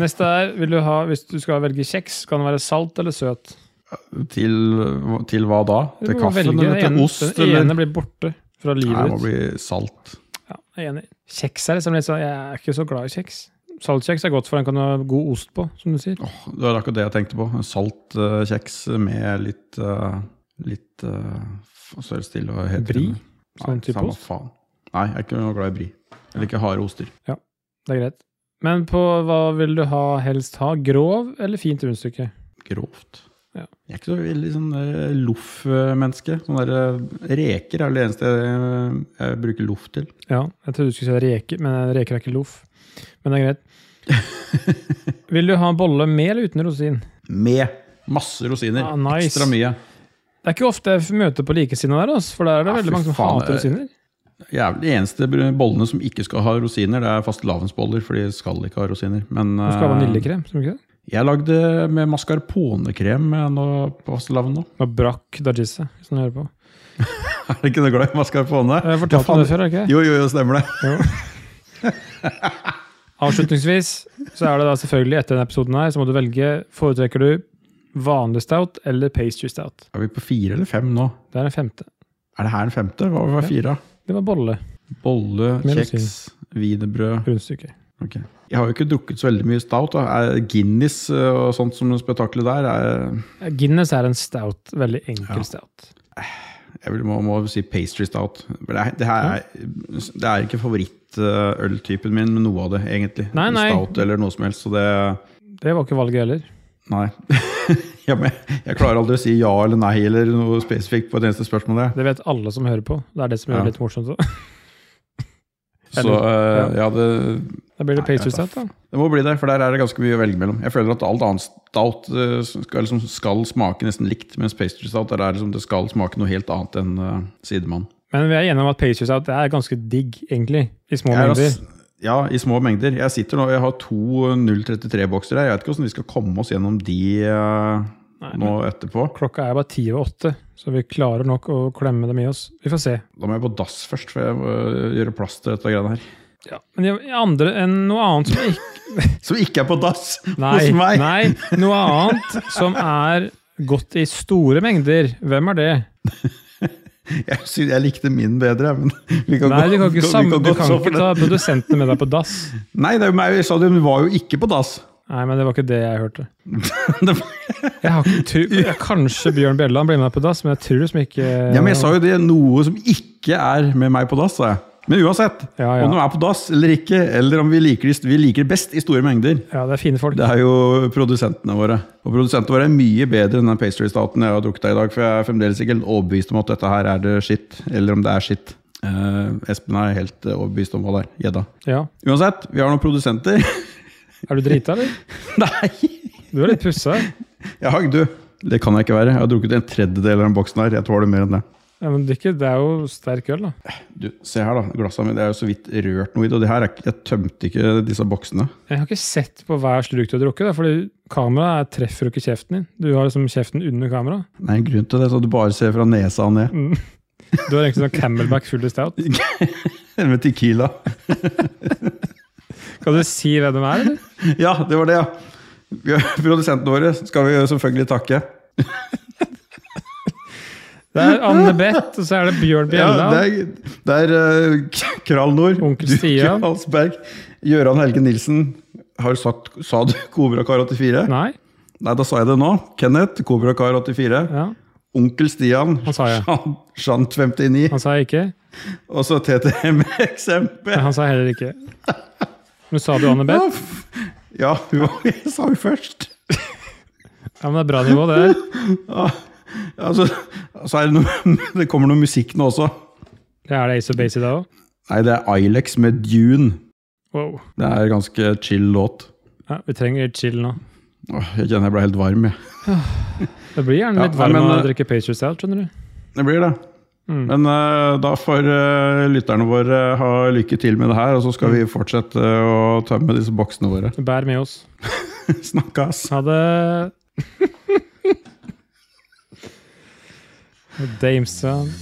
Neste er, vil du ha, hvis du skal velge kjeks, kan det være salt eller søt? Til, til hva da? Til kaffen velge. eller til ost? Den Eller? ene blir borte fra Nei, ditt. det må bli salt. Ja, jeg er enig. Kjeks er liksom litt sånn Jeg er ikke så glad i kjeks. Saltkjeks er godt, for den kan du ha god ost på, som du sier. Åh, det var akkurat det jeg tenkte på. Salt uh, kjeks med litt uh, Litt uh, stille og heter? Bri? Nei, Sånn type ost? faen. Nei, jeg er ikke noe glad i bri. Eller ikke harde oster. Ja, Det er greit. Men på hva vil du ha, helst ha? Grov eller fint rundstykke? Grovt. Ja. Jeg er ikke så veldig sånn uh, loff-menneske. Sånne der, eh, reker er det eneste jeg, jeg bruker loff til. Ja, jeg trodde du skulle si reker, men reker er ikke loff. Men det er greit. vil du ha en bolle med eller uten rosin? Med masse rosiner. Ah, nice. Ekstra mye. Det er ikke ofte jeg møter på likesinnede der, altså, for der er det Ja, veldig mange som faen, hater rosiner. Jævlig, de eneste bollene som ikke skal ha rosiner, det er fastelavnsboller, for de skal ikke ha rosiner. Men Du skal ha eh, vaniljekrem, skal du ikke det? Jeg lagde med mascarponekrem med nå på fastelavn nå. Og brakk dajisse, hvis du hører på. Er du ikke noe glad i mascarpone? Jeg har fortalt om det før, ikke? Jo, jo, jo, stemmer det. Jo. Avslutningsvis så er det da selvfølgelig etter denne episoden her, så må du velge Foretrekker du vanlig stout eller pastry stout? Er vi på fire eller fem nå? Det er den femte. Er det her den femte? Hva var fire? Det var bolle. Bolle, Med kjeks, wienerbrød. Rundstykke. Ok. Jeg har jo ikke drukket så veldig mye stout. Da. Guinness eh, og sånt som spetakkelet der er Guinness er en stout. Veldig enkel Ja. stout. Jeg vil, må, må si pastry stout. Det, det, er, det er ikke favorittøltypen min, men noe av det, egentlig. Nei, nei. Stout eller noe som helst. Så det Det var ikke valget heller. Nei. ja, jeg klarer aldri å si ja eller nei eller noe spesifikt på et eneste spørsmål. Det vet alle som hører på. Det er det som gjør Ja. det litt morsomt. Så. uh, ja, det, Da blir det Pacers stout, da. det må bli det, for der er det ganske mye å velge mellom. Jeg føler at alt annet stout eh, skal, liksom, skal smake nesten likt, mens Pacers stout der er liksom, det skal smake noe helt annet enn uh, sidemann. Men vi er enige om at Pacers stout er ganske digg, egentlig. I små Jeg er mengder. Ja, i små mengder. Jeg sitter nå, jeg har to 033-bokser her. Jeg vet ikke hvordan vi skal komme oss gjennom de eh, Nei, nå etterpå. Klokka er bare ti over åtte, så vi klarer nok å klemme dem i oss. Vi får se. Da må jeg på dass først, for jeg må eh, gjøre plass til dette greiene her. Ja. Men andre enn noe annet som ikke Som ikke er på dass hos meg! nei, noe annet som er godt i store mengder. Hvem er det? Jeg, synes, jeg likte min bedre, men vi kan Nei, du kan ikke, vi kan du kan ikke ta produsentene med deg på dass. Nei, det jeg sa det, hun var jo ikke på dass. Nei, men det var ikke det jeg hørte. Jeg har ikke tru, kanskje Bjørn Bjelland blir med på dass, men jeg tror som ikke Ja, men jeg sa jo det, noe som ikke er med meg på dass, sa jeg. Men uansett, Ja, ja. om de er på dass eller ikke, eller om vi liker, det- vi liker best i store mengder, Ja, det er fine folk. det er jo produsentene våre. Og produsentene våre er mye bedre enn den pastry-staten jeg har drukket av i dag, for jeg er fremdeles ikke helt overbevist om at dette her er det shit, eller om det er shit. Eh, Espen er helt eh, overbevist om hva det er. Gjedda. Ja. Uansett, vi har noen produsenter. Er du drita, eller? Nei! Du er litt pussa. Ja, du, det kan jeg ikke være. Jeg har drukket en tredjedel av den boksen her. Jeg tåler mer enn det. Ja, men det, er ikke, det er jo sterk øl, da. Du, se her, da. Glasset Det er jo så vidt rørt noe i det. Og det her er, ikke- jeg tømte ikke disse boksene. Jeg har ikke sett på hver slurk du har drukket, da, fordi kameraet treffer jo ikke kjeften din. Du har liksom kjeften under kamera. Nei, en grunn til det, så du bare ser fra nesa og ned. Mm. Du har egentlig sånn camelback full stout. Med tequila. Kan du si hvem de er, eller? Ja, det var det, ja. Produsentene våre skal vi selvfølgelig takke. Det er Anne Beth, og så er det Bjørn Ja, det er, det er uh, Krall Nord, Onkel Stian. Halsberg, Gøran Helge Nilsen. Har du sagt, sa du Kobrakar 84? Nei? Nei, da sa jeg det nå. Kenneth, Kobrakar 84. Ja, Onkel Stian, han sa jeg. Shan- Shant 59. Han sa jeg ikke. Og så TTM-eksempel. Han sa heller ikke. Men sa du Anne Ja, ja jeg sa jo først. Ja, men det er bra nivå, det. Ja, altså, altså det, noe, det kommer noe musikk nå også. Ja, er det Ace of Base i dag òg? Nei, det er Ilex med Dune. Wow. Det er ganske chill låt. Ja, vi trenger chill nå. Åh, jeg kjenner jeg ble helt varm, jeg. Det blir gjerne litt Ja, varm men, av å eh, drikke Pacer Stout, skjønner du. Det blir det. Mm. Men uh, da får uh, lytterne våre ha lykke til med det her, og så skal vi fortsette å tømme disse boksene våre. Bær med oss. Snakkes! Ha det. Dameson.